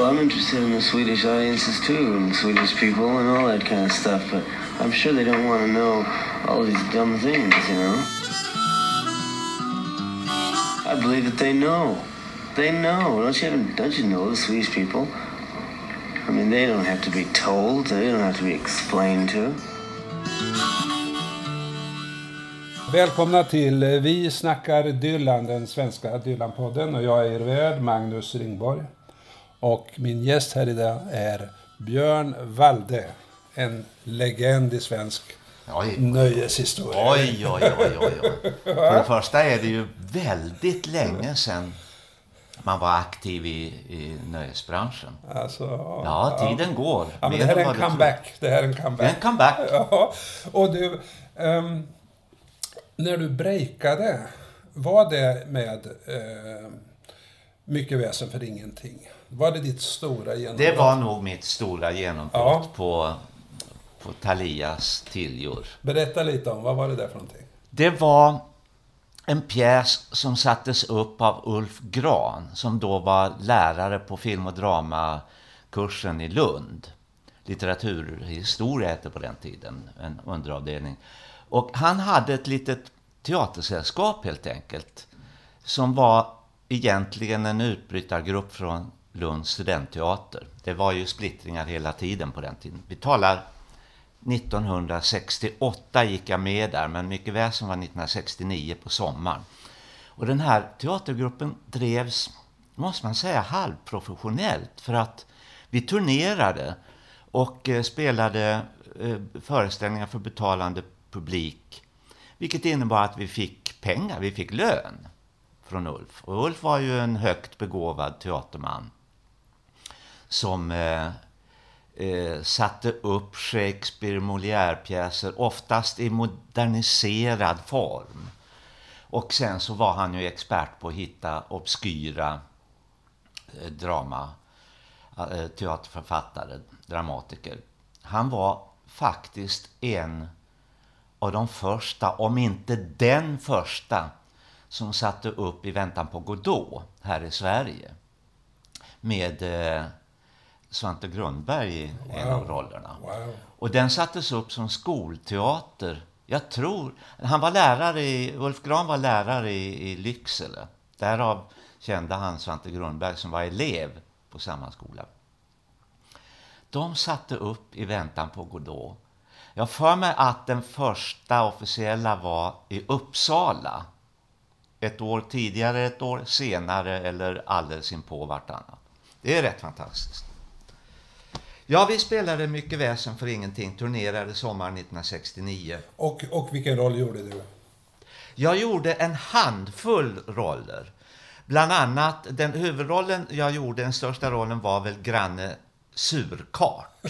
Well, I'm interested in the Swedish audiences too, and Swedish people and all that kind of stuff, but I'm sure they don't want to know all these dumb things, you know? I believe that they know. They know. Don't you, don't you know the Swedish people? I mean, they don't have to be told. They don't have to be explained to. Välkomna till eh, Vi snackar Dylan, den svenska Dylan-podden. Och jag är er värd, Magnus Ringborg. Och min gäst här idag är Björn Walde. En legend i svensk Oj. nöjeshistoria. Oj, oj, oj, oj, oj. För det första är det ju väldigt länge sedan man var aktiv i, i nöjesbranschen. Alltså, Ja, tiden går. Ja, men det här är en comeback. Det här är en comeback. en comeback. Ja, och du, ehm, när du breakade, var det med eh, Mycket väsen för ingenting? Var det ditt stora genombrott? Det var nog mitt stora genombrott Ja. på, på Talias tiljor. Berätta lite om, vad var det där för någonting? Det var en pjäs som sattes upp av Ulf Gran som då var lärare på film och dramakursen i Lund. Litteraturhistoria hette på den tiden, en underavdelning. Och han hade ett litet teatersällskap helt enkelt som var egentligen en utbrytargrupp från Lunds studentteater. Det var ju splittringar hela tiden på den tiden. Vi talar 1968 gick jag med där, men mycket väl som var 1969 på sommaren. Och den här teatergruppen drevs, måste man säga, halvprofessionellt. För att vi turnerade och eh, spelade eh, föreställningar för betalande publik. Vilket innebar att vi fick pengar, vi fick lön från Ulf. Och Ulf var ju en högt begåvad teaterman som eh, eh, satte upp Shakespeare Molière-pjäser, oftast i moderniserad form. Och sen så var han ju expert på att hitta obskyra eh, drama, eh, teaterförfattare, dramatiker. Han var faktiskt en av de första, om inte den första, som satte upp I väntan på Godot här i Sverige. Med eh, Svante Grundberg i en av rollerna. Wow. Och den sattes upp som skolteater. Jag tror, han var lärare i, Ulf Gran var lärare i, i Lycksele. Därav kände han Svante Grundberg som var elev på samma skola. De satte upp I väntan på Godot. Jag för mig att den första officiella var i Uppsala. Ett år tidigare, ett år senare eller alldeles inpå vartannat. Det är rätt fantastiskt. Ja, vi spelade mycket väsen för ingenting, turnerade sommaren 1969. Och, och vilken roll gjorde du? Jag gjorde en handfull roller. Bland annat, den huvudrollen jag gjorde, den största rollen var väl granne Surkart.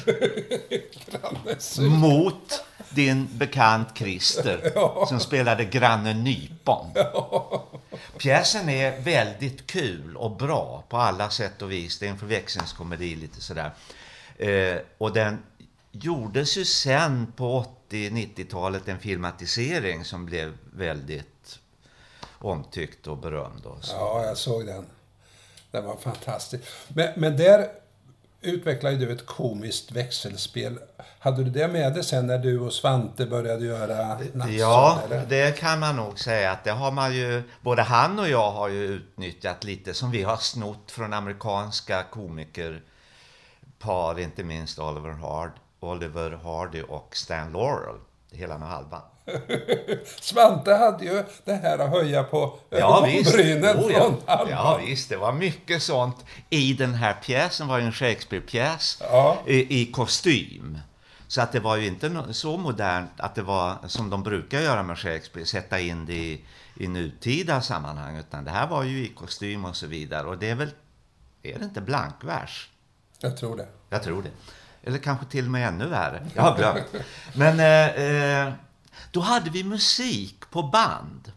Mot din bekant Christer som spelade granne Nypon. Pjäsen är väldigt kul och bra på alla sätt och vis. Det är en förväxlingskomedi lite sådär. Eh, och den gjordes ju sen på 80-90-talet en filmatisering som blev väldigt omtyckt och berömd. Och så. Ja, jag såg den. Den var fantastisk. Men, men där utvecklade du ett komiskt växelspel. Hade du det med dig sen när du och Svante började göra Nattsömn? Ja, eller? det kan man nog säga att det har man ju, både han och jag har ju utnyttjat lite som vi har snott från amerikanska komikerpar, inte minst Oliver, Hard, Oliver Hardy och Stan Laurel, hela med halvan. Svante hade ju det här att höja på Ja visst. ögonbrynen Oh, från ja. halva. ja visst, det var mycket sånt i den här pjäsen. var ju en Shakespeare-pjäs Ja. i, i kostym. Så att det var ju inte så modernt att det var som de brukar göra med Shakespeare, sätta in det i, i nutida sammanhang. Utan det här var ju i kostym och så vidare. Och det är väl, är det inte blankvers? Jag tror det. Jag tror det. Eller kanske till och med ännu värre. Jag har glömt. Men eh, eh, då hade vi musik på band.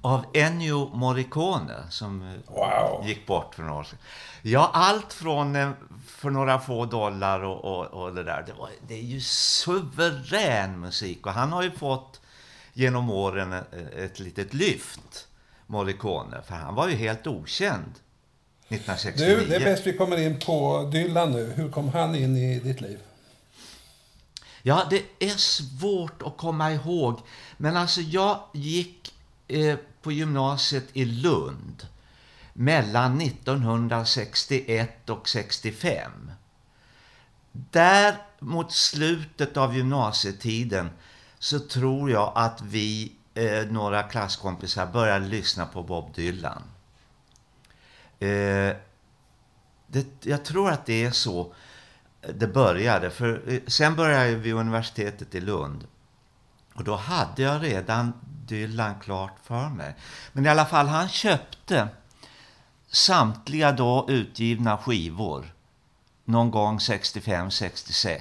Av Ennio Morricone som eh, Wow. gick bort för några år sedan. Ja, allt från eh, för några få dollar och, och, och det där. Det, var, det är ju suverän musik och han har ju fått genom åren ett, ett litet lyft, Morricone. För han var ju helt okänd 1969. Du, det är bäst vi kommer in på Dylan nu. Hur kom han in i ditt liv? Ja, det är svårt att komma ihåg. Men alltså jag gick eh, på gymnasiet i Lund mellan 1961 och 65. Där mot slutet av gymnasietiden så tror jag att vi, eh, några klasskompisar, började lyssna på Bob Dylan. Eh, det, jag tror att det är så det började. För eh, sen började jag vid universitetet i Lund. Och då hade jag redan Dylan klart för mig. Men i alla fall, han köpte samtliga då utgivna skivor någon gång 65-66.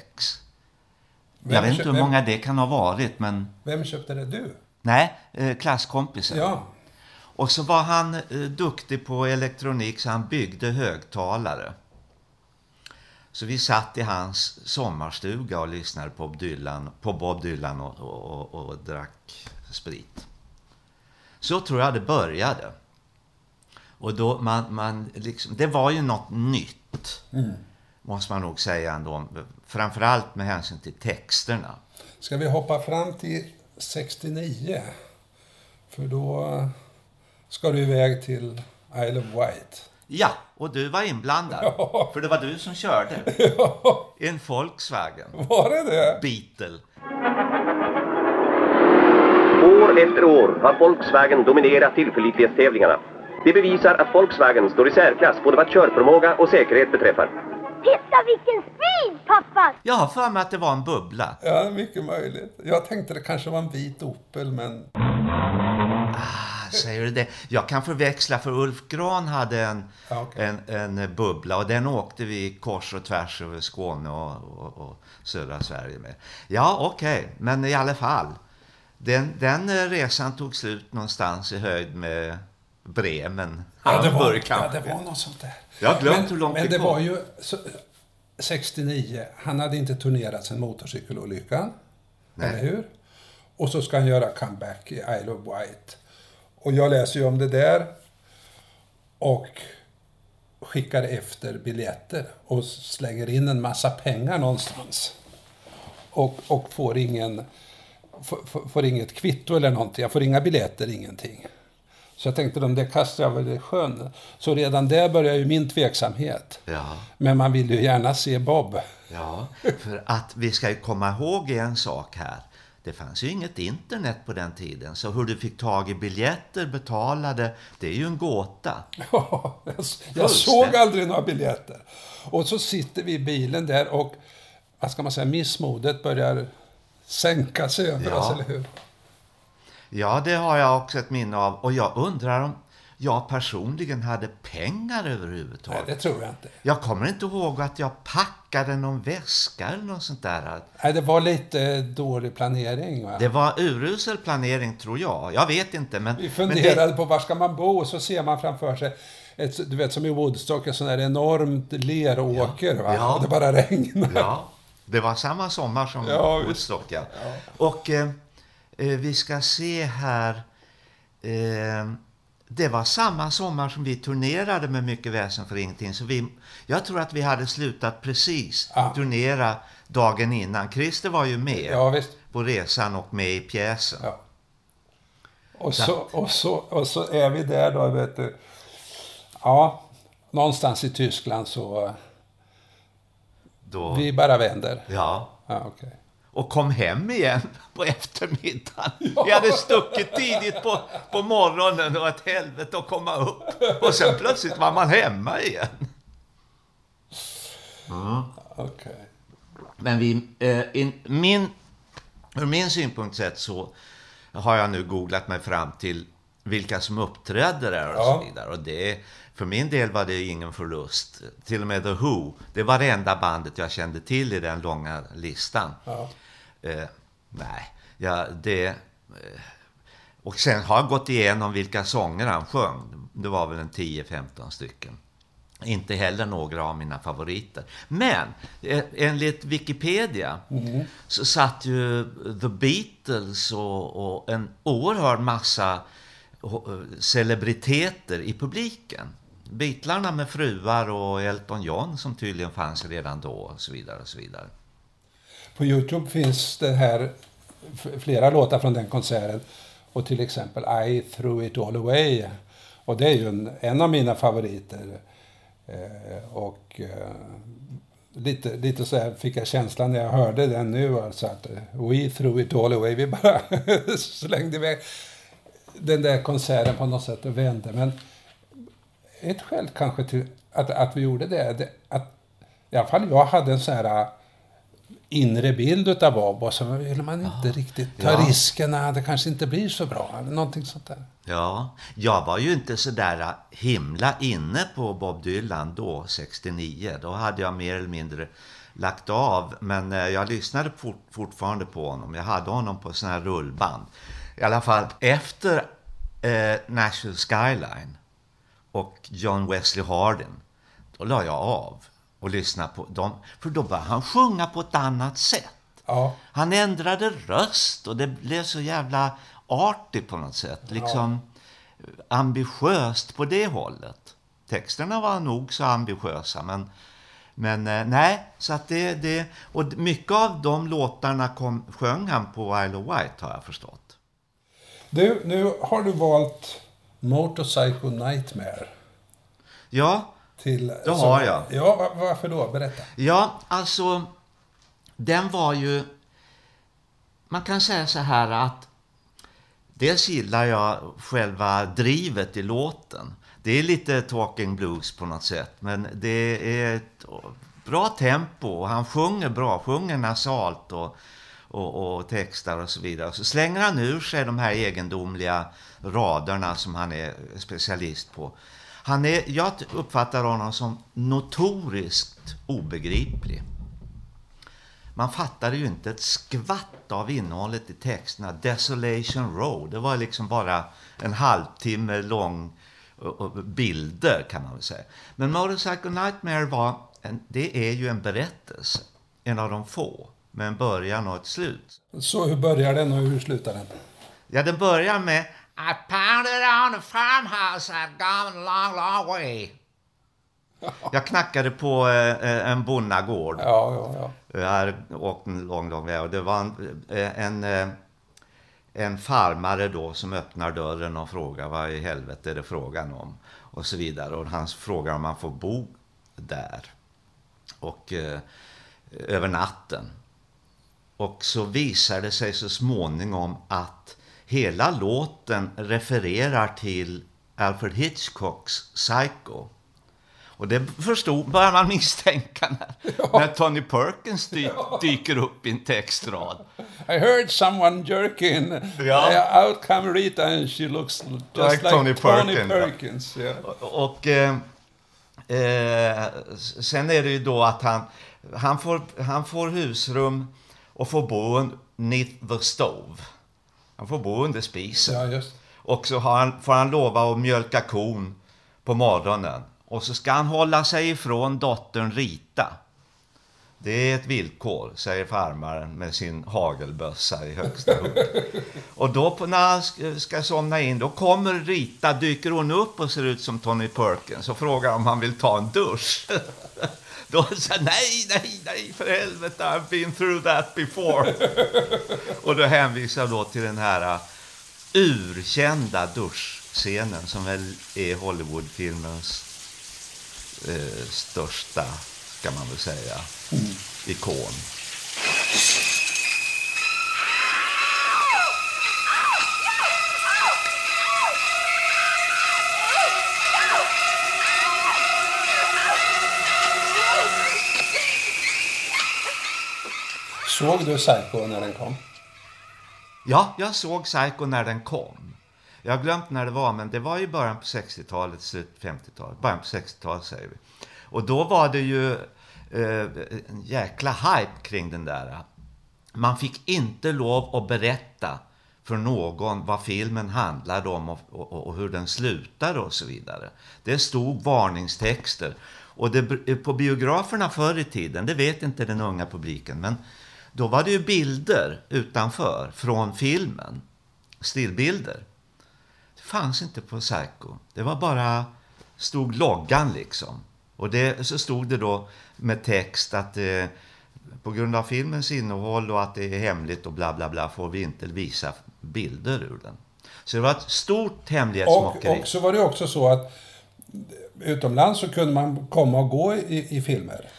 Jag vet inte hur vem, många det kan ha varit, men... Vem köpte det? Du? Nej, eh, klasskompisen. Ja. Och så var han eh, duktig på elektronik så han byggde högtalare. Så vi satt i hans sommarstuga och lyssnade på Bob Dylan, på Bob Dylan och, och, och, och drack sprit. Så tror jag det började. Och då man, man liksom, det var ju något nytt. Måste man nog säga ändå. Framförallt med hänsyn till texterna. Ska vi hoppa fram till 69? För då ska du iväg till Isle of Wight. Ja, och du var inblandad. Ja. För det var du som körde. Ja, En Volkswagen var det det? Beetle. År efter år har Volkswagen dominerat tillförlitlighetstävlingarna. Det bevisar att Volkswagen står i särklass både vad körförmåga och säkerhet beträffar. Titta vilken speed, pappa! Jag har för mig att det var en bubbla. Ja, mycket möjligt. Jag tänkte det kanske var en vit Opel, men... Ah, Säger du det? Jag kan förväxla för Ulf Gran hade en, Ja, okej. en, en bubbla och den åkte vi kors och tvärs över Skåne och, och, och södra Sverige med. Ja, okej, men i alla fall. Den, den resan tog slut någonstans i höjd med Bremen. Ja, det var, Hamburg ja, kanske. det var något sånt där. Jag har glömt men, hur långt Men det det var ju så, 69. Han hade inte turnerat sedan motorcykelolyckan. Nej. Eller hur? Och så ska han göra comeback i Isle of Wight. Och jag läser ju om det där. Och skickar efter biljetter. Och slänger in en massa pengar någonstans. Och, och får ingen... Får, får- inget kvitto eller någonting. Jag får inga biljetter, ingenting. Så jag tänkte, de där kastar jag väl i sjön. Så redan där börjar ju min tveksamhet. Ja. Men man vill ju gärna se Bob. Ja, för att vi ska ju komma ihåg en sak här. Det fanns ju inget internet på den tiden, så hur du fick tag i biljetter, betalade, det är ju en gåta. Ja, jag, jag såg aldrig några biljetter. Och så sitter vi i bilen där och, vad ska man säga, missmodet börjar sänka sig över Ja. oss, eller hur? Ja, det har jag också ett minne av. Och jag undrar om jag personligen hade pengar Nej, överhuvudtaget. det tror jag inte. Jag kommer inte ihåg att jag packade någon väska eller något sånt där. Nej, det var lite dålig planering. Va? Det var urusel planering, tror jag. Jag vet inte, men... Vi men funderade på var ska man bo och så ser man framför sig ett, du vet som i Woodstock, ett sånt där enormt leråker. Va? Ja. Och det bara regnar. Ja, det var samma sommar som Ja. Woodstock. Ja. Och eh, eh, vi ska se här. Eh, det var samma sommar som vi turnerade med Mycket väsen för ingenting. Så vi, jag tror att vi hade slutat precis Ja. turnera dagen innan. Christer var ju med Ja, på resan och med i pjäsen. Ja. Och så, och, så, och så är vi där då, vet du. Ja, någonstans i Tyskland så Då, vi bara vänder. ja. Ja, okej. Och kom hem igen på eftermiddagen. Vi hade stuckit tidigt på, på morgonen och ett helvete att komma upp. Och sen plötsligt var man hemma igen. Okej. Men vi, eh, in, min, ur min synpunkt sett så har jag nu googlat mig fram till vilka som uppträdde där och Ja. så vidare. Och det, för min del var det ingen förlust. Till och med The Who, det var det enda bandet jag kände till i den långa listan. Ja. Eh, nej, ja, det... Eh, och sen har jag gått igenom vilka sånger han sjöng. Det var väl en 10-15 stycken. Inte heller några av mina favoriter. Men eh, enligt Wikipedia så satt ju The Beatles och, och en oerhörd massa eh, celebriteter i publiken. Beatlarna med fruar och Elton John som tydligen fanns redan då och så vidare. Och så vidare. På Youtube finns det här flera låtar från den konserten. Och till exempel I threw it all away. Och det är ju en, en av mina favoriter. Eh, och eh, lite, lite så här fick jag känslan när jag hörde den nu. Alltså att eh, we threw it all away. Vi bara slängde iväg den där konserten på något sätt och vände. Men ett skäl kanske till att, att vi gjorde det, det att i alla fall jag hade en sån här inre bild utav Bob och så vill man inte ja. riktigt ta ja. riskerna, det kanske inte blir så bra, eller någonting sånt där. Ja, jag var ju inte så där himla inne på Bob Dylan då, 69. Då hade jag mer eller mindre lagt av, men eh, jag lyssnade fort, fortfarande på honom. Jag hade honom på sån här rullband. I alla fall efter eh, Nashville Skyline och John Wesley Hardin, då la jag av och lyssna på dem. För då började han sjunga på ett annat sätt. Ja. Han ändrade röst och det blev så jävla arty på något sätt. Liksom ja. ambitiöst på det hållet. Texterna var nog så ambitiösa men men eh, nej, så att det, det och mycket av de låtarna kom, sjöng han på Isle of Wight har jag förstått. Du, nu har du valt Motorcycle Nightmare. Ja, till, det har jag. Ja, varför då? Berätta. Ja, alltså, den var ju... Man kan säga så här att dels gillar jag själva drivet i låten. Det är lite talking blues på något sätt, men det är ett bra tempo och han sjunger bra, sjunger nasalt och, och, och textar och så vidare. Så slänger han ur sig de här egendomliga raderna som han är specialist på. Han är, jag uppfattar honom som notoriskt obegriplig. Man fattade ju inte ett skvatt av innehållet i texterna. Desolation Road, det var liksom bara en halvtimme lång bilder kan man väl säga. Men Motorcycle Nightmare var en, det är ju en berättelse. En av de få. Med en början och ett slut. Så hur börjar den och hur slutar den? Ja, den börjar med i pounded on the farmhouse I'd gone a long, long way. Jag knackade på eh, en bonnagård. Ja, ja, ja. Jag hade åkt en lång, lång väg. Och det var en, eh, en, eh, en farmare då som öppnar dörren och frågar vad i helvete är det frågan om. Och så vidare. Och han frågar om man får bo där. Och eh, över natten. Och så visar det sig så småningom att hela låten refererar till Alfred Hitchcocks Psycho. Och det förstod, börjar man misstänka när, ja. när Tony Perkins dy, dyker upp i en textrad. I heard someone jerking. Ja. Uh, out come Rita and she looks just like, like Tony, Tony Perkins. Perkins yeah. Och, och eh, eh, sen är det ju då att han, han, får, han får husrum och får bo neath the stove. Han får bo under spisen. Ja. Och så han, får han lova att mjölka kon på morgonen. Och så ska han hålla sig ifrån dottern Rita. Det är ett villkor, säger farmaren med sin hagelbössa i högsta hugg. Och då när han ska somna in, då kommer Rita, dyker hon upp och ser ut som Tony Perkins och frågar om han vill ta en dusch. Då sa nej, nej, nej, för helvete, I've been through that before. och då hänvisar då till den här uh, urkända duschscenen som väl är Hollywoodfilmens uh, största, ska man väl säga, mm. ikon. Såg du Psycho när den kom? Ja, jag såg Psycho när den kom. Jag har glömt när det var, men det var i början på 60-talet, slut 50-talet. Början på 60-talet säger vi. Och då var det ju eh, en jäkla hype kring den där. Man fick inte lov att berätta för någon vad filmen handlade om och, och, och hur den slutade och så vidare. Det stod varningstexter. Och det, på biograferna förr i tiden, det vet inte den unga publiken, men då var det ju bilder utanför från filmen. Stillbilder. Det fanns inte på Psycho. Det var bara stod loggan liksom. Och det, så stod det då med text att eh, på grund av filmens innehåll och att det är hemligt och bla bla bla får vi inte visa bilder ur den. Så det var ett stort Och, hemlighetsmakeri. och så var det också så att utomlands så kunde man komma och gå i, i filmer.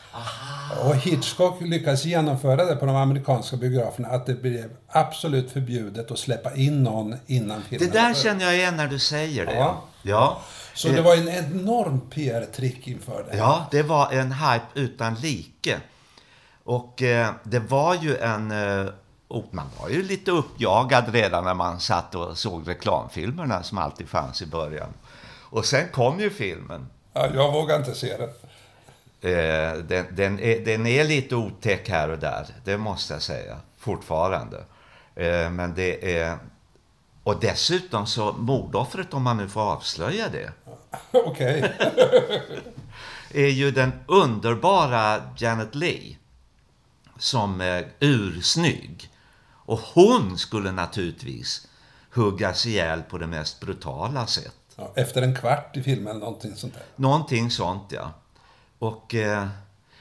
Och Hitchcock lyckades genomföra det på de amerikanska biograferna att det blev absolut förbjudet att släppa in någon innan filmen Det där känner jag igen när du säger det. Ja. Ja. Så Eh, det var en enorm PR-trick inför det. Ja, det var en hype utan like. Och eh, det var ju en... Eh, man var ju lite uppjagad redan när man satt och såg reklamfilmerna som alltid fanns i början. Och sen kom ju filmen. Ja, jag vågar inte se det. Eh, den, den, är, den är lite otäck här och där, det måste jag säga, fortfarande. Eh, men det är... Och dessutom så mordoffret, om man nu får avslöja det, Okej. är ju den underbara Janet Leigh som är ursnygg. Och hon skulle naturligtvis huggas ihjäl på det mest brutala sätt. Ja, efter en kvart i filmen någonting sånt där. Någonting sånt, ja. Och eh,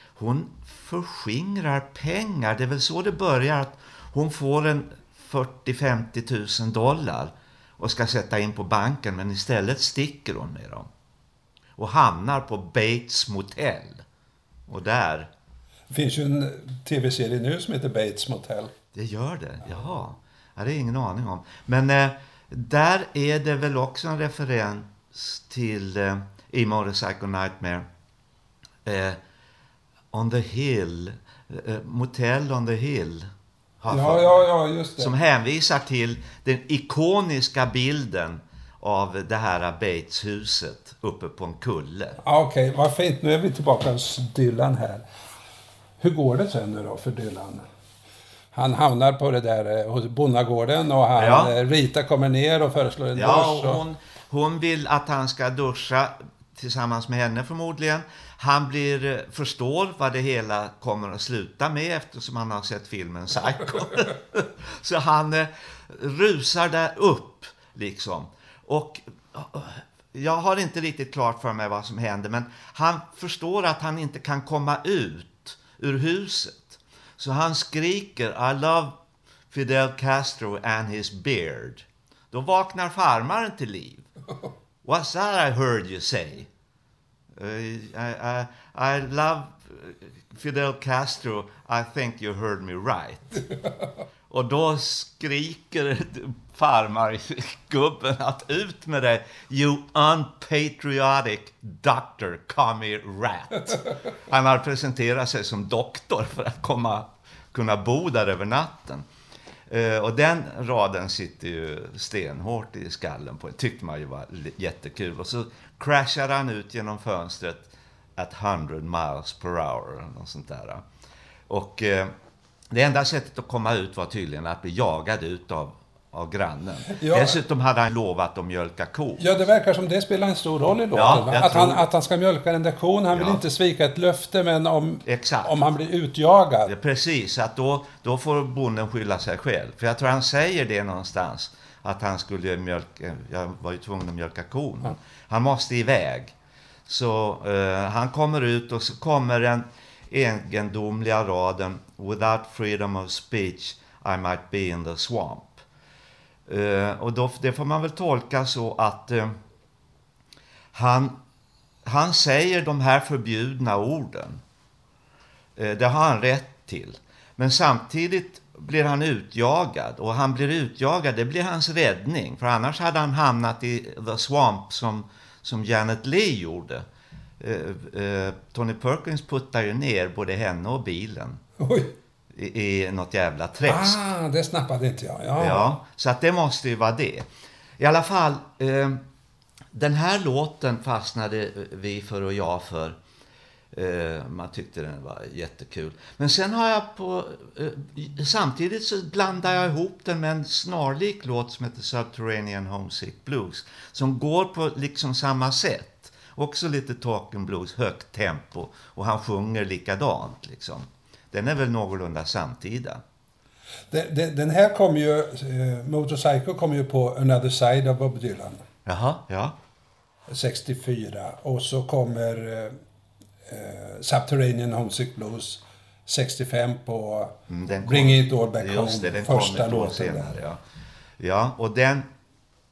hon förskingrar pengar. Det är väl så det börjar. att Hon får en 40-50 000 dollar och ska sätta in på banken, men istället sticker hon med dem. Och hamnar på Bates Motel. Och där, Det finns ju en tv-serie nu som heter Bates Motel. det gör det, jaha. Ja, det är ingen aning om. Men eh, där är det väl också en referens till eh, i Motorcycle Nightmare. Eh, on the Hill, eh, Motel on the Hill. Ja, ja, ja, just det. Som hänvisar till den ikoniska bilden av det här Bates-huset uppe på en kulle. Okej, vad fint. Nu är vi tillbaka hos Dylan här. Hur går det sen nu då för Dylan? Han hamnar på det där eh, hos bonnagården och han, Ja. eh, Rita kommer ner och föreslår en Ja, dusch. Och, hon, hon vill att han ska duscha tillsammans med henne förmodligen. Han blir, eh, förstår vad det hela kommer att sluta med eftersom han har sett filmen Psycho. Så han eh, rusar där upp liksom. Och eh, jag har inte riktigt klart för mig vad som händer men han förstår att han inte kan komma ut ur huset. Så han skriker I love Fidel Castro and his beard. Då vaknar farmaren till liv. What's that I heard you say? Uh, I, I, I love Fidel Castro. I think you heard me right. Och då skriker farmargubben att ut med det, you unpatriotic doctor, commie rat. Han har presenterat sig som doktor för att komma, kunna bo där över natten. Eh, och den raden sitter ju stenhårt i skallen på tyckte man ju var jättekul. Och så crashar han ut genom fönstret at 100 miles per hour. eller Något sånt där. Och eh, det enda sättet att komma ut var tydligen att bli jagad ut av, av grannen. Ja. Dessutom hade han lovat att mjölka ko. ja, det verkar som det spelar en stor roll i låten. Ja, att, han, tror- att han ska mjölka den där kon. Han vill Ja. inte svika ett löfte, men om, Exakt. om han blir utjagad. Ja, precis, att då, då får bonden skylla sig själv. För jag tror han säger det någonstans. Att han skulle mjölka, jag var ju tvungen att mjölka kon. Han måste iväg. Så eh, han kommer ut och så kommer den egendomliga raden Without freedom of speech I might be in the swamp. Eh, och då, det får man väl tolka så att eh, han, han säger de här förbjudna orden. Eh, Det har han rätt till. Men samtidigt blir han utjagad. Och han blir utjagad, det blir hans räddning. För annars hade han hamnat i the swamp som, som Janet Leigh gjorde. Eh, eh, Tony Perkins puttar ju ner både henne och bilen Oj i, i något jävla träsk. Ah, det snappade inte jag. Ja. Ja, så att det måste ju vara det. I alla fall, eh, den här låten fastnade vi för och jag för. Eh, man tyckte den var jättekul. Men sen har jag på... Eh, samtidigt så blandar jag ihop den med en snarlik låt som heter Subterranean Homesick Blues. Som går på liksom samma sätt. Också lite talking blues, högt tempo. Och han sjunger likadant liksom. Den är väl någorlunda samtida. Den, den, här kom ju, eh, Motorcycle kom ju på Another Side av Bob Dylan. Jaha, ja. 64 och så kommer eh, eh, Subterranean Homesick Blues 65 på Mm, den kom- Bring It All Back Home, det, den första låten senare, där. ja. ja, och den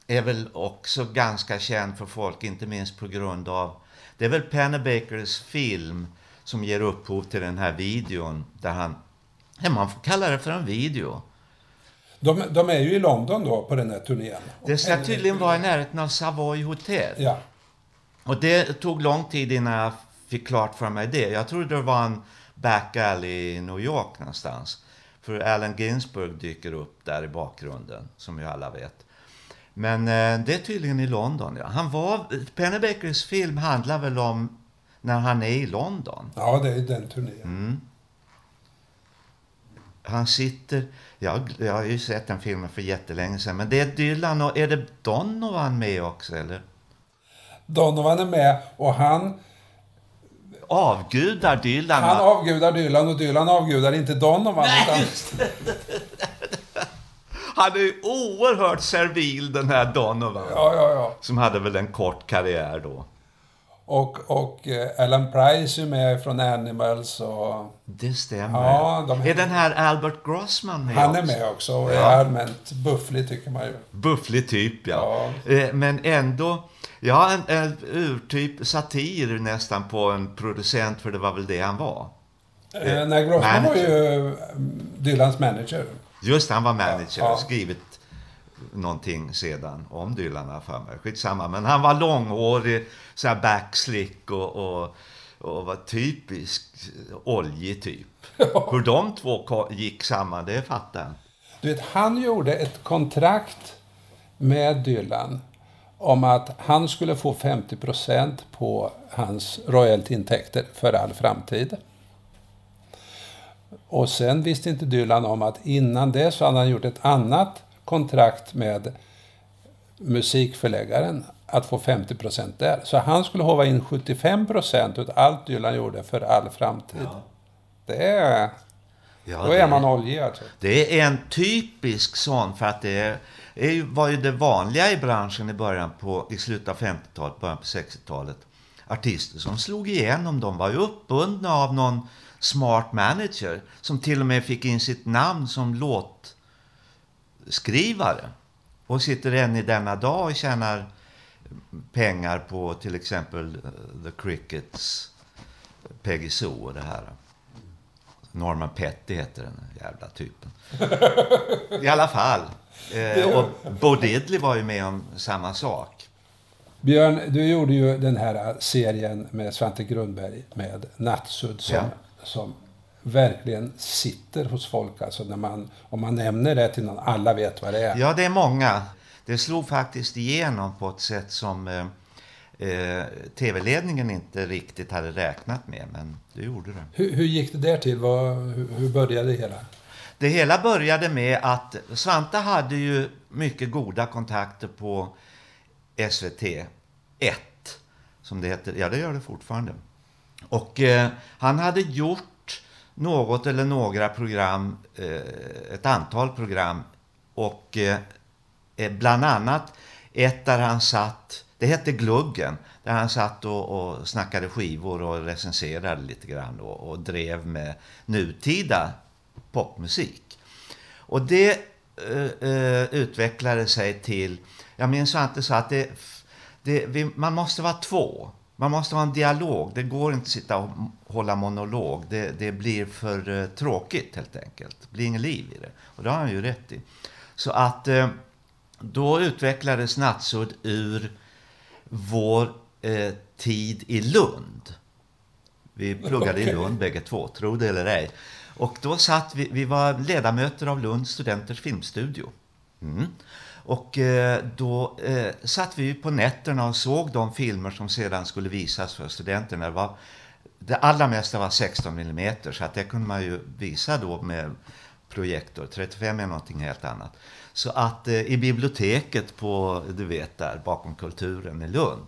är väl också ganska känd för folk, inte minst på grund av... Det är väl Pennebakers film som ger upphov till den här videon där han... Ja, man får kalla det för en video. De, de är ju i London då på den här turnén. Det ska tydligen vara i närheten av Savoy Hotel. Ja. Och det tog lång tid innan jag fick klart för mig det. Jag trodde det var en back alley i New York någonstans. För Allen Ginsberg dyker upp där i bakgrunden, som ju alla vet. Men eh, det är tydligen i London, ja. Han var... Pennebakers film handlar väl om när han är i London. ja, det är den turnén. Mm. Han sitter... Jag, jag har ju sett den filmen för jättelänge sedan. Men det är Dylan och... Är det Donovan med också, eller? Donovan är med och han, Avgudar Dylan. han avgudar Dylan och Dylan avgudar inte Donovan. utan, Han är ju oerhört servil den här Donovan. ja, ja, ja. Som hade väl en kort karriär då. Och, och eh, Alan Price är med från Animals och Det stämmer. Ja, de- Är den här Albert Grossman med han är också? med också och är Ja. allmänt bufflig tycker man ju. Bufflig typ, ja. Eh, Men ändå, ja, en, en urtyp satir nästan på en producent, för det var väl det han var. Eh, nej, Grossman var manager. ju mm, Dylans manager. Just han var manager Ja. och skrivit någonting sedan om Dylan jag för mig. Skitsamma. Men han var långhårig, så här backslick och, och, och var typisk oljig typ. Hur de två gick samman, det fattar jag. Du vet, han gjorde ett kontrakt med Dylan om att han skulle få 50% på hans royaltyintäkter för all framtid. Och sen visste inte Dylan om att innan det så hade han gjort ett annat kontrakt med musikförläggaren att få 50% där. Så han skulle hova in 75% av allt Dylan gjorde för all framtid. Det är... Ja, Då det- är man oljig alltså. Det är en typisk sån, för att det är, ju- var ju det vanliga i branschen i början på, i slutet av 50-talet, början på 60-talet. Artister som slog igenom, de var ju uppbundna av någon smart manager som till och med fick in sitt namn som låtskrivare. Och sitter än i denna dag och tjänar pengar på till exempel eh, The Crickets, Peggy Sue och det här. Norman Petty heter den jävla typen. I alla fall. Eh, och Bo Diddley var ju med om samma sak. Björn, du gjorde ju den här serien med Svante Grundberg med Nattsudd som, Ja. som verkligen sitter hos folk. Alltså när man, om man nämner det till någon, alla vet vad det är. Ja, det är många. Det slog faktiskt igenom på ett sätt som eh, eh, tv-ledningen inte riktigt hade räknat med, men det gjorde det. Hur, hur gick det där till? Vad, hur, hur började det hela? Det hela började med att Svante hade ju mycket goda kontakter på SVT 1, som det heter. Ja, det gör det fortfarande. Och eh, han hade gjort något eller några program, eh, ett antal program och eh, eh, bland annat ett där han satt, det hette Gluggen, där han satt och, och snackade skivor och recenserade lite grann och, och drev med nutida popmusik. Och det eh, eh utvecklade sig till, jag minns Svante sa att det, det, vi, man måste vara två. Man måste ha en dialog. Det går inte att sitta och hålla monolog. Det, det blir för eh, tråkigt helt enkelt. Det blir inget liv i det. Och det har han ju rätt i. Så att eh, då utvecklades Nattsudd ur vår eh, tid i Lund. Vi pluggade i Okej. Lund bägge två, tro det eller ej. Och då satt vi, vi var ledamöter av Lunds studenters filmstudio. Mm. Och eh, då eh, satt vi på nätterna och såg de filmer som sedan skulle visas för studenterna. Det, var, det allra mesta var 16 mm så att det kunde man ju visa då med projektor. 35 är någonting helt annat. Så att eh, i biblioteket på, du vet där, bakom Kulturen i Lund.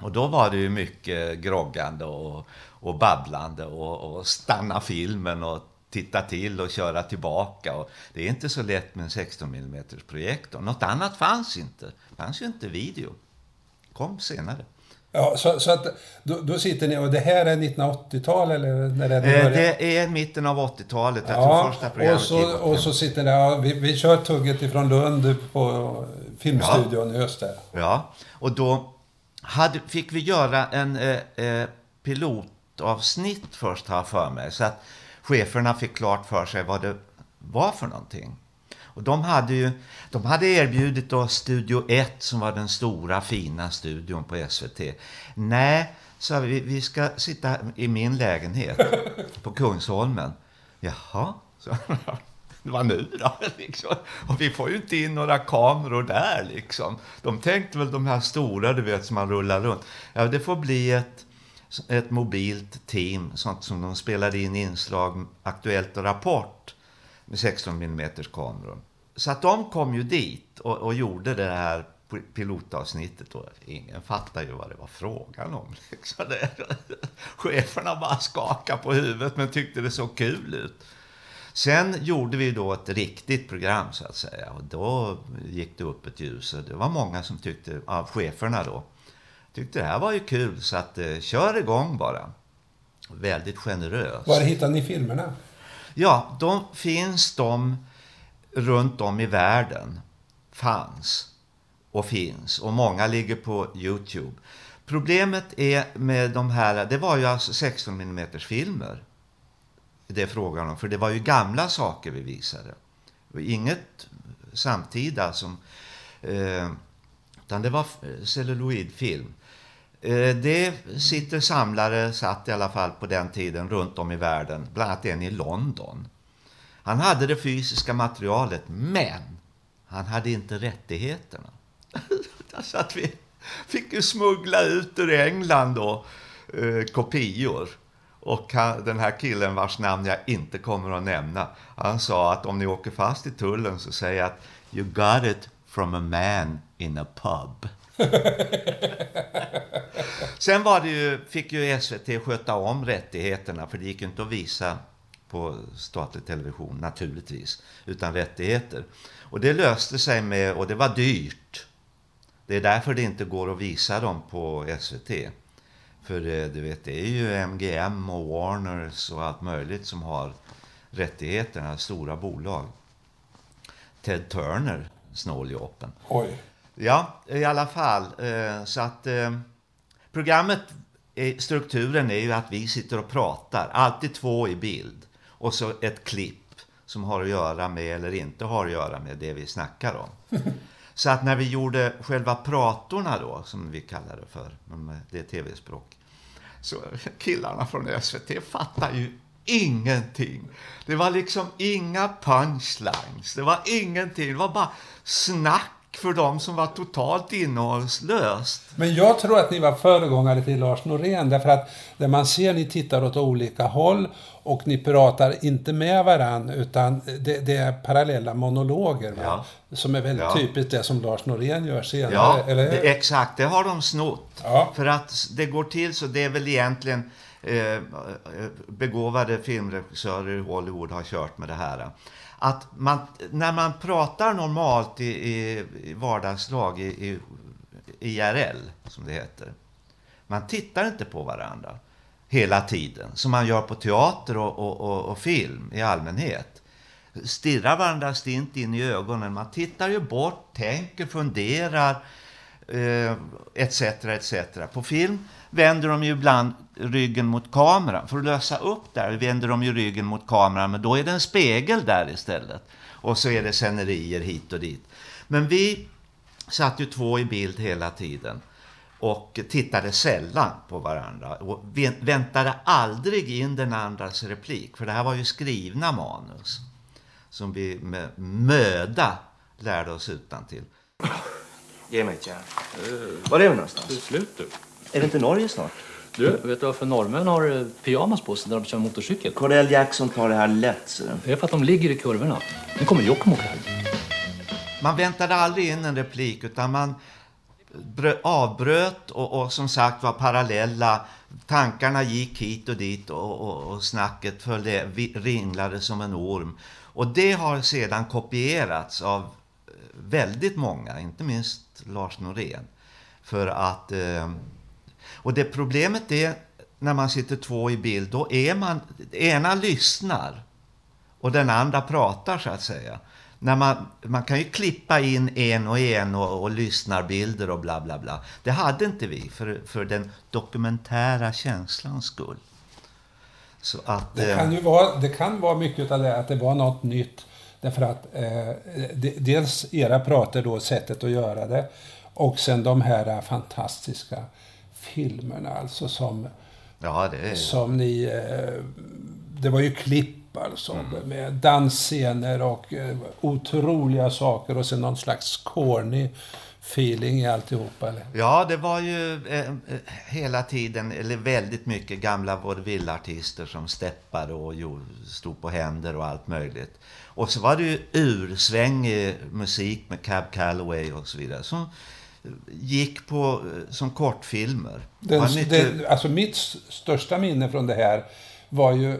Och då var det ju mycket groggande och, och babblande och, och stanna filmen och titta till och köra tillbaka. Och det är inte så lätt med en 16 mm projektor. Något annat fanns inte. Det fanns ju inte video. kom senare. Ja, så, så att då, då sitter ni, och det här är 1980-tal eller när är det Eh, börjar? det är mitten av 80-talet. Jag tror Ja, första programmet och så, och så sitter ni, ja, vi, vi kör tugget ifrån Lund på filmstudion i Öster. Ja, och då hade, fick vi göra en eh, eh, pilotavsnitt först, har jag för mig. Så att cheferna fick klart för sig vad det var för någonting. Och de hade ju de hade erbjudit oss Studio 1 som var den stora fina studion på SVT. Nej, sa vi, vi ska sitta i min lägenhet på Kungsholmen. Jaha, så vad nu då? Liksom. Och vi får ju inte in några kameror där liksom. De tänkte väl de här stora, du vet, som man rullar runt. Ja, det får bli ett, ett mobilt team, sånt som de spelade in inslag, Aktuellt och Rapport med 16 mm kameror. Så att de kom ju dit och, och gjorde det här pilotavsnittet och ingen fattade ju vad det var frågan om. Liksom det, cheferna bara skakade på huvudet men tyckte det såg kul ut. Sen gjorde vi då ett riktigt program så att säga och då gick det upp ett ljus och det var många som tyckte, av cheferna då, tyckte det här var ju kul så att eh, kör igång bara. Väldigt generös. Var hittar ni filmerna? Ja, de finns de runt om i världen. Fanns och finns och många ligger på Youtube. Problemet är med de här, det var ju alltså 16 mm filmer. Det är frågan om, för det var ju gamla saker vi visade. Inget samtida som, eh, utan det var celluloidfilm. Eh, det sitter samlare, satt i alla fall på den tiden, runt om i världen. Bland annat en i London. Han hade det fysiska materialet, men han hade inte rättigheterna. Så alltså att vi fick ju smuggla ut ur England då, eh, kopior. Och han, den här killen vars namn jag inte kommer att nämna, han sa att om ni åker fast i tullen så säger jag att you got it from a man in a pub. Sen var det ju, fick ju SVT sköta om rättigheterna för det gick inte att visa på statlig television naturligtvis, utan rättigheter. Och det löste sig med, och det var dyrt. Det är därför det inte går att visa dem på SVT. För eh, du vet, det är ju MGM och Warners och allt möjligt som har rättigheterna, stora bolag. Ted Turner, snåljåpen. Oj. Ja, i alla fall. Så att programmet, strukturen är ju att vi sitter och pratar, alltid två i bild. Och så ett klipp som har att göra med eller inte har att göra med det vi snackar om. Så att när vi gjorde själva pratorna då, som vi kallar det för, det är tv-språk. Så killarna från SVT fattar ju ingenting. Det var liksom inga punchlines. Det var ingenting. Det var bara snack för dem som var totalt innehållslöst. Men jag tror att ni var föregångare till Lars Norén. Därför att när man ser ni tittar åt olika håll och ni pratar inte med varann utan det, det är parallella monologer. Va? Ja. Som är väldigt Ja. typiskt det som Lars Norén gör senare. Ja, eller det, exakt. Det har de snott. Ja. För att det går till så, det är väl egentligen eh, begåvade filmregissörer i Hollywood har kört med det här. Att man, när man pratar normalt i, i, i vardagslag, i, i IRL som det heter. Man tittar inte på varandra hela tiden, som man gör på teater och, och, och, och film i allmänhet. Stirrar varandra stint in i ögonen. Man tittar ju bort, tänker, funderar, eh, etc. etc. På film vänder de ju ibland ryggen mot kameran. För att lösa upp där vänder de ju ryggen mot kameran, men då är det en spegel där istället. Och så är det scenerier hit och dit. Men vi satt ju två i bild hela tiden och tittade sällan på varandra och vä- väntade aldrig in den andras replik. För det här var ju skrivna manus som vi med möda lärde oss utan till. Ge mig ett järn. Var är vi någonstans? Det är slut du. Är det inte Norge snart? Du, vet du varför norrmän har eh, pyjamas på sig när de kör motorcykel? Cordell Jackson tar det här lätt, ser du. Det är för att de ligger i kurvorna. Nu kommer Jokkmokk här. Man väntade aldrig in en replik utan man brö- avbröt och, och som sagt var parallella. Tankarna gick hit och dit och, och, och snacket följde, ringlade som en orm. Och det har sedan kopierats av eh, väldigt många, inte minst Lars Norén. För att... Eh, och det problemet är när man sitter två i bild, då är man... Ena lyssnar och den andra pratar så att säga. När man, man kan ju klippa in en och en och, och lyssnarbilder och bla bla bla. Det hade inte vi för, för den dokumentära känslans skull. Så att, Det eh, kan ju vara, det kan vara mycket av det att det var något nytt. Därför att eh, de, dels era prater då, sättet att göra det. Och sen de här eh, fantastiska filmerna alltså som, ja, är, som ni... Eh, det var ju klipp alltså med dansscener och eh, otroliga saker och sen någon slags corny feeling i alltihopa. Eller? Ja, det var ju eh, eh, hela tiden, eller väldigt mycket gamla vaudevillartister som steppade och stod på händer och allt möjligt. Och så var det ju ursvängig musik med Cab Calloway och så vidare som gick på eh, som kortfilmer. Den, mycket- det, alltså mitt största minne från det här var ju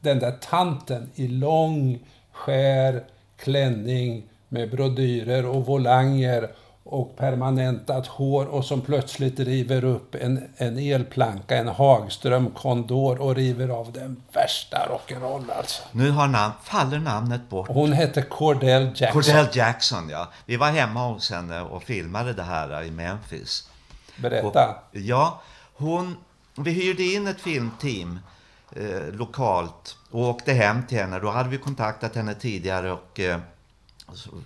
den där tanten i lång, skär klänning med brodyrer och volanger och permanentat hår och som plötsligt river upp en, en elplanka, en Hagström Condor och river av den värsta rock'n'roll alltså. Nu har namn, faller namnet bort. Hon hette Cordell Jackson. Cordell Jackson, ja. Vi var hemma hos henne och filmade det här i Memphis. Berätta. Och, ja, hon, vi hyrde in ett filmteam eh, lokalt och åkte hem till henne. Då hade vi kontaktat henne tidigare och eh,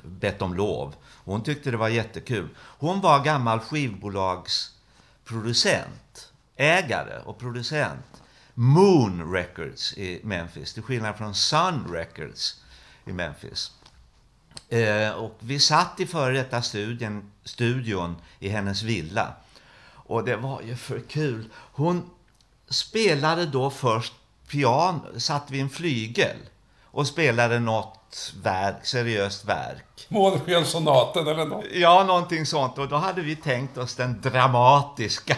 bett om lov. Hon tyckte det var jättekul. Hon var gammal skivbolagsproducent, ägare och producent. Moon Records i Memphis, till skillnad från Sun Records i Memphis. Eh, och vi satt i före detta studion, studion i hennes villa. Och det var ju för kul. Hon spelade då först piano, satt vid en flygel och spelade något verk, seriöst verk. Månskenssonaten eller något. Ja, någonting sånt. Och då hade vi tänkt oss den dramatiska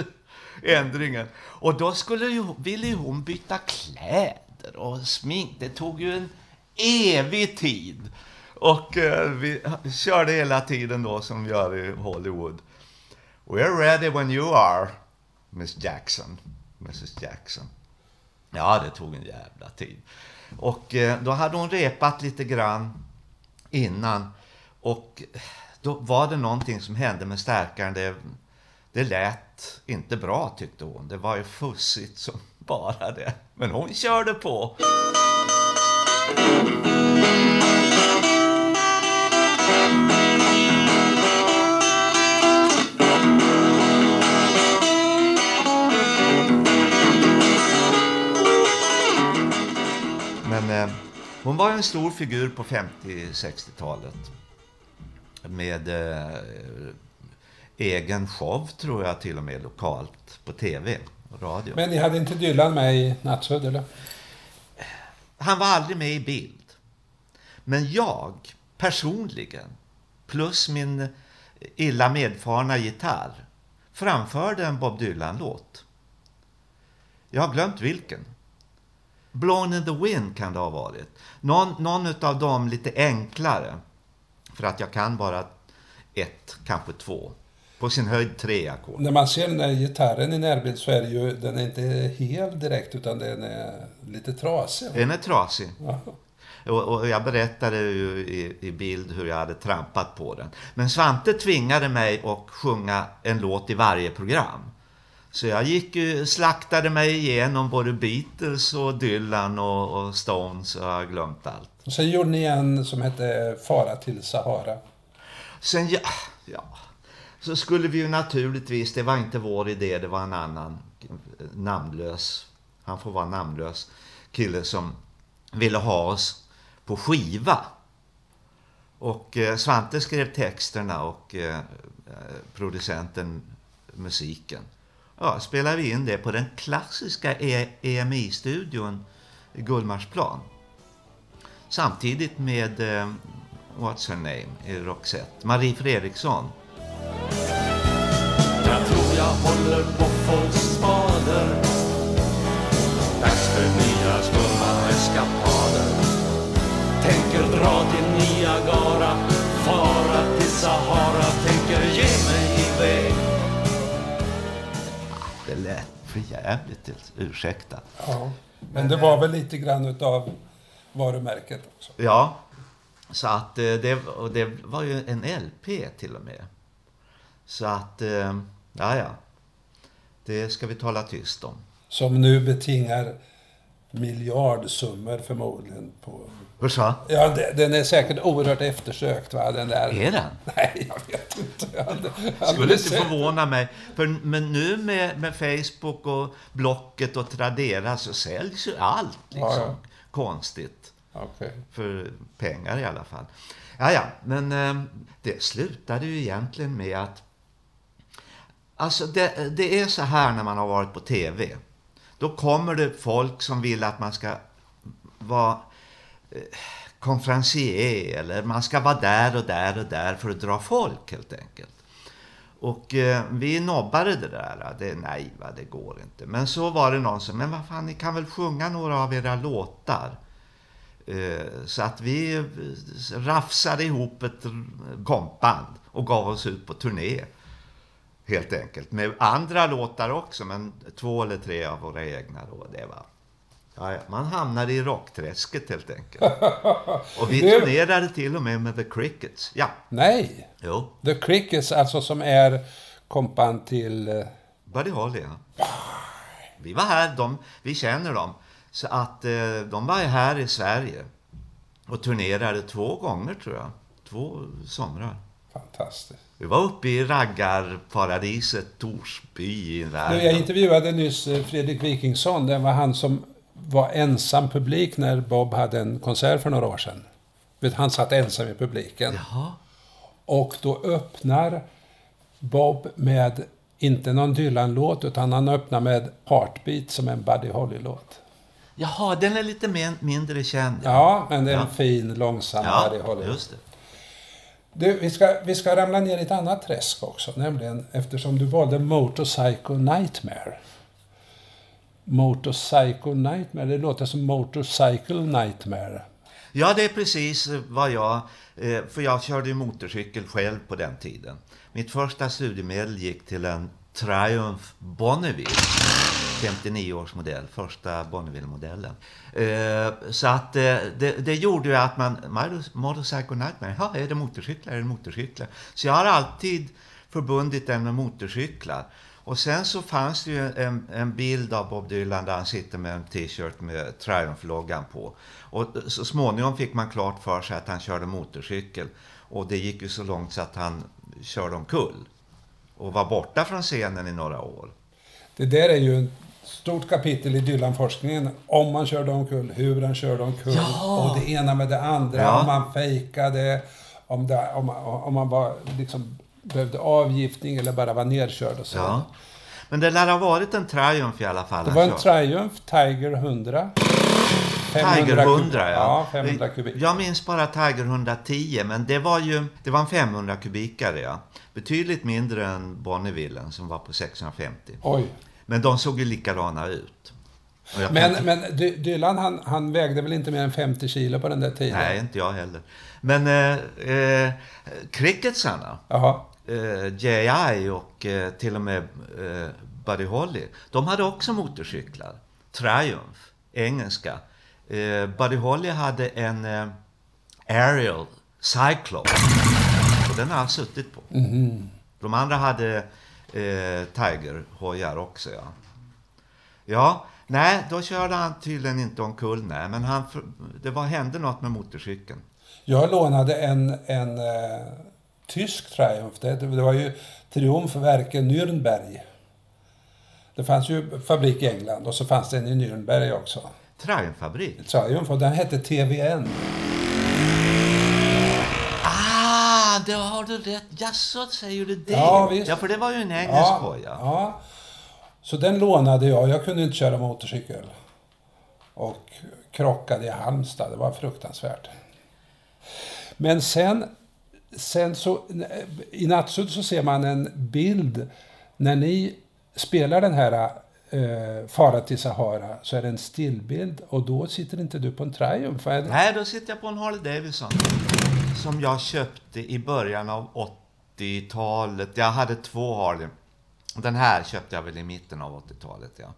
ändringen. Och då skulle ju, ville ju hon byta kläder och smink. Det tog ju en evig tid. Och eh, vi körde hela tiden då som vi gör i Hollywood. We're ready when you are, Miss Jackson. Mrs Jackson. Ja, det tog en jävla tid. Och eh, då hade hon repat lite grann innan. Och eh, då var det någonting som hände med stärkaren. Det, det lät inte bra tyckte hon. Det var ju fussigt som bara det. Men hon körde på. Eh, hon var en stor figur på 50-60-talet. Med eh, egen show tror jag till och med lokalt på tv och radio. Men ni hade inte Dylan med i Nattsudd eller? Han var aldrig med i bild. Men jag personligen, plus min illa medfarna gitarr, framförde en Bob Dylan-låt. Jag har glömt vilken. Blown in the wind kan det ha varit. Någon, någon av dem lite enklare. För att jag kan bara ett, kanske två. På sin höjd tre ackord. När man ser den där gitarren i närbild så är det ju, den är inte hel direkt utan den är lite trasig. Den är trasig. Ja. Och, och jag berättade ju i, i bild hur jag hade trampat på den. Men Svante tvingade mig att sjunga en låt i varje program. Så jag gick ju, slaktade mig igenom både Beatles och Dylan och, och Stones och har glömt allt. Och sen gjorde ni en som hette Fara till Sahara. Sen, ja, ja, så skulle vi ju naturligtvis, det var inte vår idé, det var en annan namnlös, han får vara namnlös, kille som ville ha oss på skiva. Och eh, Svante skrev texterna och eh, producenten musiken. Ja, spelade vi in det på den klassiska E- EMI-studion Gullmarsplan. Samtidigt med eh, What's her name i Roxette, Marie Fredriksson. Jag tror jag håller på folks spader för jävligt. Ursäkta. Ja. Men det var väl lite grann utav varumärket också. Ja, så att eh, det, och det var ju en LP till och med. Så att, eh, ja ja. Det ska vi tala tyst om. Som nu betingar miljardsummor förmodligen. På... Hur så? Ja, den är säkert oerhört eftersökt va? Den där... Är den? Nej, jag vet inte. Jag hade- jag Skulle inte sett- förvåna mig. För, men nu med, med Facebook och Blocket och Tradera så säljs ju allt liksom. Ja, ja. Konstigt. Okej. För pengar i alla fall. Ja, ja, men eh, det slutade ju egentligen med att... Alltså det, det är så här när man har varit på TV. Då kommer det folk som vill att man ska vara konferencier eller man ska vara där och där och där för att dra folk helt enkelt. Och eh, vi nobbade det där. Det, nej, va, det går inte. Men så var det någon som, men vad fan, ni kan väl sjunga några av era låtar? Eh, så att vi eh, rafsade ihop ett kompband och gav oss ut på turné. Helt enkelt. Med andra låtar också, men två eller tre av våra egna då. Det var... Ja, man hamnade i rockträsket helt enkelt. Och vi Det- turnerade till och med med The Crickets. Ja, Nej. jo. The Crickets, alltså som är kompan till... eh, Buddy Holly, ja. Vi var här, de, vi känner dem. Så att eh, de var här i Sverige. Och turnerade två gånger tror jag. Två somrar. Fantastiskt. Vi var uppe i raggarparadiset Torsby i Du, jag intervjuade nyss eh, Fredrik Wikingsson. Det var han som var ensam publik när Bob hade en konsert för några år sedan. Han satt ensam i publiken. Jaha. Och då öppnar Bob med, inte någon Dylan-låt, utan han öppnar med Heartbeat som en Buddy Holly-låt. Jaha, den är lite men, mindre känd. Ja, men det är en Ja. fin, långsam ja Buddy Holly. just det. Du, vi ska, vi ska ramla ner i ett annat träsk också, nämligen eftersom du valde Motorcycle Nightmare. Motorcycle Nightmare, det låter som Motorcycle Nightmare. Ja, det är precis vad jag... Eh, för jag körde ju motorcykel själv på den tiden. Mitt första studiemedel gick till en Triumph Bonneville. 59 års modell, första Bonneville-modellen. Eh, så att eh, det, det gjorde ju att man... Motorcycle Nightmare, ja, är det motorcyklar? Är det motorcyklar? Så jag har alltid förbundit den med motorcyklar. Och sen så fanns det ju en, en bild av Bob Dylan där han sitter med en t-shirt med Triumph-loggan på. Och så småningom fick man klart för sig att han körde motorcykel. Och det gick ju så långt så att han körde omkull. Och var borta från scenen i några år. Det där är ju ett stort kapitel i Dylan-forskningen. Om man körde omkull, hur han körde omkull Ja. och det ena med det andra. Ja. Om man fejkade, om, det, om, om man var, liksom, behövde avgiftning eller bara var nedkörd och så. Ja. Men det lär ha varit en Triumph i alla fall. Det var en körde. Triumph Tiger 100. 500 Tiger kub- 100 ja. Ja, 500 kubik. Jag minns bara Tiger 110 men det var ju det var en 500 kubikare ja. Betydligt mindre än Bonnevillen som var på 650. Oj. Men de såg ju likadana ut. Jag kan Men, men Dy- Dylan han, han vägde väl inte mer än 50 kilo på den där tiden? Nej, inte jag heller. Men eh, eh, cricketsarna, Jaha. Eh, J.I. och eh, till och med eh, Buddy Holly, de hade också motorcyklar. Triumph, engelska. Eh, Buddy Holly hade en eh, Ariel Cyclone. Och den har han suttit på. De andra hade eh, Tiger-hojar också, ja. Ja, nej, då körde han tydligen inte omkull, nej. Men han, det var, hände något med motorcykeln. Jag lånade en, en eh, tysk Triumph. Det, det var ju Triumfverken Nürnberg. Det fanns ju fabrik i England och så fanns det en i Nürnberg också. Triumphfabrik. Triumph och den hette TVN. Ah, det har du rätt. Jaså, säger du det? Ja, visst. Ja, för det var ju en engelsk ja. ja. Så den lånade jag. Jag kunde inte köra motorcykel. Och krockade i Halmstad. Det var fruktansvärt. Men sen, sen så, i Natsud så ser man en bild när ni spelar den här eh, Fara till Sahara så är det en stillbild och då sitter inte du på en Triumph. Är det? Nej, då sitter jag på en Harley Davidson. Som jag köpte i början av 80-talet. Jag hade två Harley. Den här köpte jag väl i mitten av 80-talet. Ja.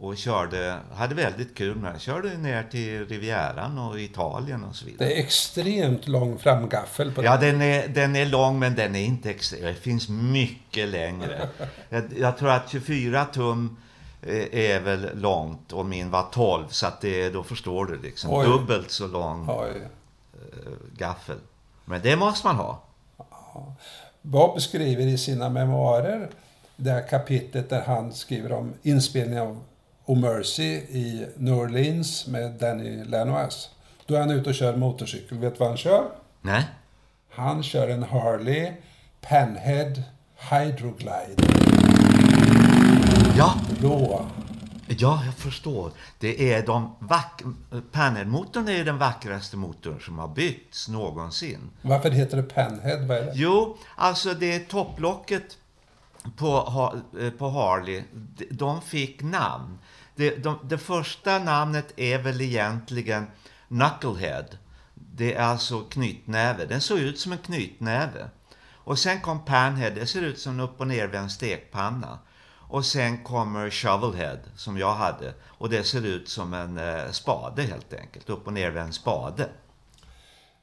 Och körde, hade väldigt kul med den. Körde ner till Rivieran och Italien och så vidare. Det är extremt lång framgaffel på Ja, den. den är, den är lång men den är inte extrem. Det finns mycket längre. Jag, jag tror att 24 tum eh, är väl långt och min var 12 så att det, då förstår du liksom. Oj. Dubbelt så lång Oj. gaffel. Men det måste man ha. Bob skriver i sina memoarer det här kapitlet där han skriver om inspelningen av O Mercy i New Orleans med Danny Lanois. Då är han ute och kör motorcykel. Vet du vad han kör? Nej? Han kör en Harley Panhead Hydroglide. Ja, Rå. ja, jag förstår. Det är de vack... Panelmotorn är ju den vackraste motorn som har byggts någonsin. Varför heter det Panhead? Vad är det? Jo, alltså det är topplocket på, eh, på Harley. De fick namn. Det, de, det första namnet är väl egentligen Knucklehead. Det är alltså knytnäve. Den såg ut som en knytnäve. Och sen kom Panhead. Det ser ut som en upp och nervänd stekpanna. Och sen kommer Shovelhead som jag hade. Och det ser ut som en eh, spade helt enkelt. Upp och nervänd spade.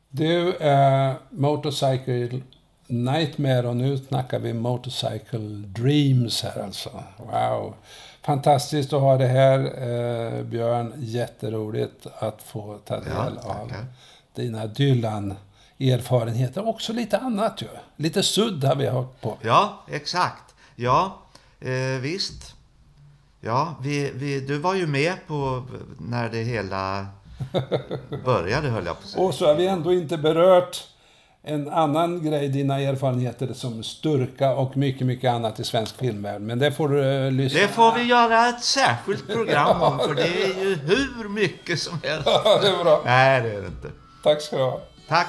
Du, eh, Motorcycle Nightmare och nu snackar vi Motorcycle Dreams här alltså. Wow! Fantastiskt att ha det här, eh, Björn. Jätteroligt att få ta del Ja, av dina Dylan-erfarenheter. Också lite annat ju. Lite sudd har vi hört på. Ja, exakt. Ja, eh, visst. Ja, vi, vi, du var ju med på när det hela började, höll jag på att säga. Och så har vi ändå inte berört en annan grej, dina erfarenheter som Sturka och mycket, mycket annat i svensk filmvärld. Men det får du eh, lyssna Det får vi göra ett särskilt program om, för det är ju hur mycket som helst. Det är bra. Nej, det är det inte. Tack ska du ha. Tack.